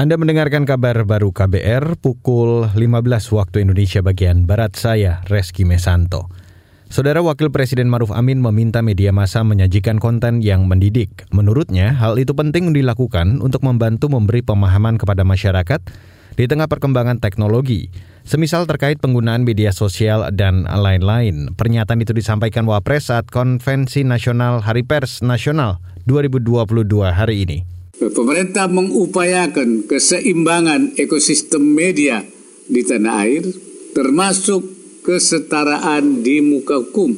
Anda mendengarkan kabar baru KBR pukul 15 waktu Indonesia bagian Barat saya, Reski Mesanto. Saudara Wakil Presiden Maruf Amin meminta media massa menyajikan konten yang mendidik. Menurutnya, hal itu penting dilakukan untuk membantu memberi pemahaman kepada masyarakat di tengah perkembangan teknologi, semisal terkait penggunaan media sosial dan lain-lain. Pernyataan itu disampaikan Wapres saat Konvensi Nasional Hari Pers Nasional 2022 hari ini. Pemerintah mengupayakan keseimbangan ekosistem media di tanah air, termasuk kesetaraan di muka hukum,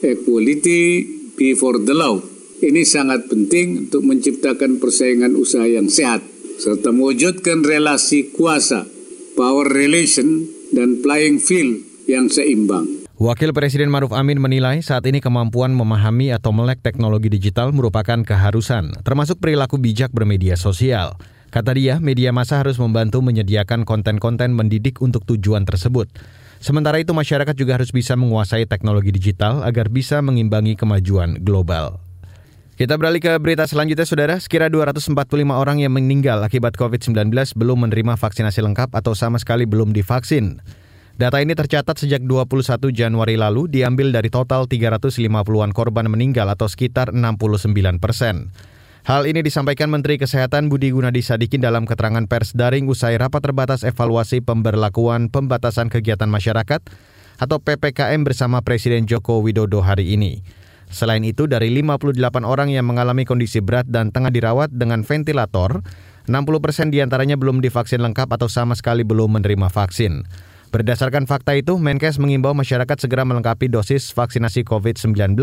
equality before the law. Ini sangat penting untuk menciptakan persaingan usaha yang sehat, serta mewujudkan relasi kuasa, power relation, dan playing field yang seimbang. Wakil Presiden Maruf Amin menilai saat ini kemampuan memahami atau melek teknologi digital merupakan keharusan, termasuk perilaku bijak bermedia sosial. Kata dia, media massa harus membantu menyediakan konten-konten mendidik untuk tujuan tersebut. Sementara itu masyarakat juga harus bisa menguasai teknologi digital agar bisa mengimbangi kemajuan global. Kita beralih ke berita selanjutnya, Saudara. Sekira 245 orang yang meninggal akibat COVID-19 belum menerima vaksinasi lengkap atau sama sekali belum divaksin. Data ini tercatat sejak 21 Januari lalu diambil dari total 350-an korban meninggal atau sekitar 69 persen. Hal ini disampaikan Menteri Kesehatan Budi Gunadi Sadikin dalam keterangan pers daring usai rapat terbatas evaluasi pemberlakuan pembatasan kegiatan masyarakat atau PPKM bersama Presiden Joko Widodo hari ini. Selain itu, dari 58 orang yang mengalami kondisi berat dan tengah dirawat dengan ventilator, 60 persen di antaranya belum divaksin lengkap atau sama sekali belum menerima vaksin. Berdasarkan fakta itu, Menkes mengimbau masyarakat segera melengkapi dosis vaksinasi COVID-19.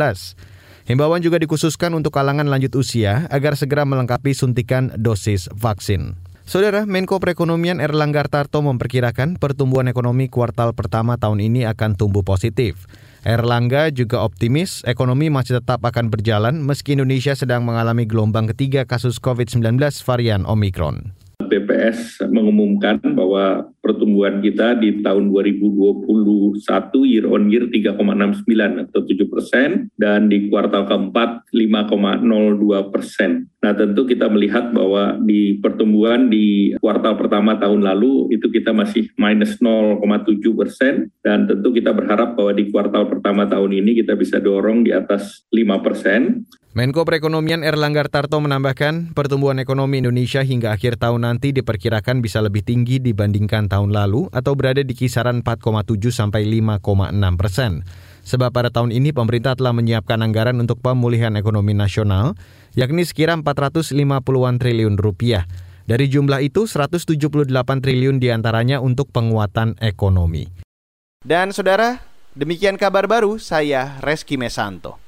Himbauan juga dikhususkan untuk kalangan lanjut usia agar segera melengkapi suntikan dosis vaksin. Saudara Menko Perekonomian Erlangga Tarto memperkirakan pertumbuhan ekonomi kuartal pertama tahun ini akan tumbuh positif. Erlangga juga optimis ekonomi masih tetap akan berjalan meski Indonesia sedang mengalami gelombang ketiga kasus COVID-19 varian Omicron. BPS mengumumkan bahwa pertumbuhan kita di tahun 2021 year on year 3,69 atau 7 persen dan di kuartal keempat 5,02 persen. Nah tentu kita melihat bahwa di pertumbuhan di kuartal pertama tahun lalu itu kita masih minus 0,7 persen dan tentu kita berharap bahwa di kuartal pertama tahun ini kita bisa dorong di atas 5 persen. Menko Perekonomian Erlangga Tarto menambahkan, pertumbuhan ekonomi Indonesia hingga akhir tahun nanti diperkirakan bisa lebih tinggi dibandingkan tahun lalu atau berada di kisaran 4,7 sampai 5,6 persen. Sebab pada tahun ini pemerintah telah menyiapkan anggaran untuk pemulihan ekonomi nasional, yakni sekira 450-an triliun rupiah. Dari jumlah itu, 178 triliun di antaranya untuk penguatan ekonomi. Dan saudara, demikian kabar baru saya Reski Mesanto.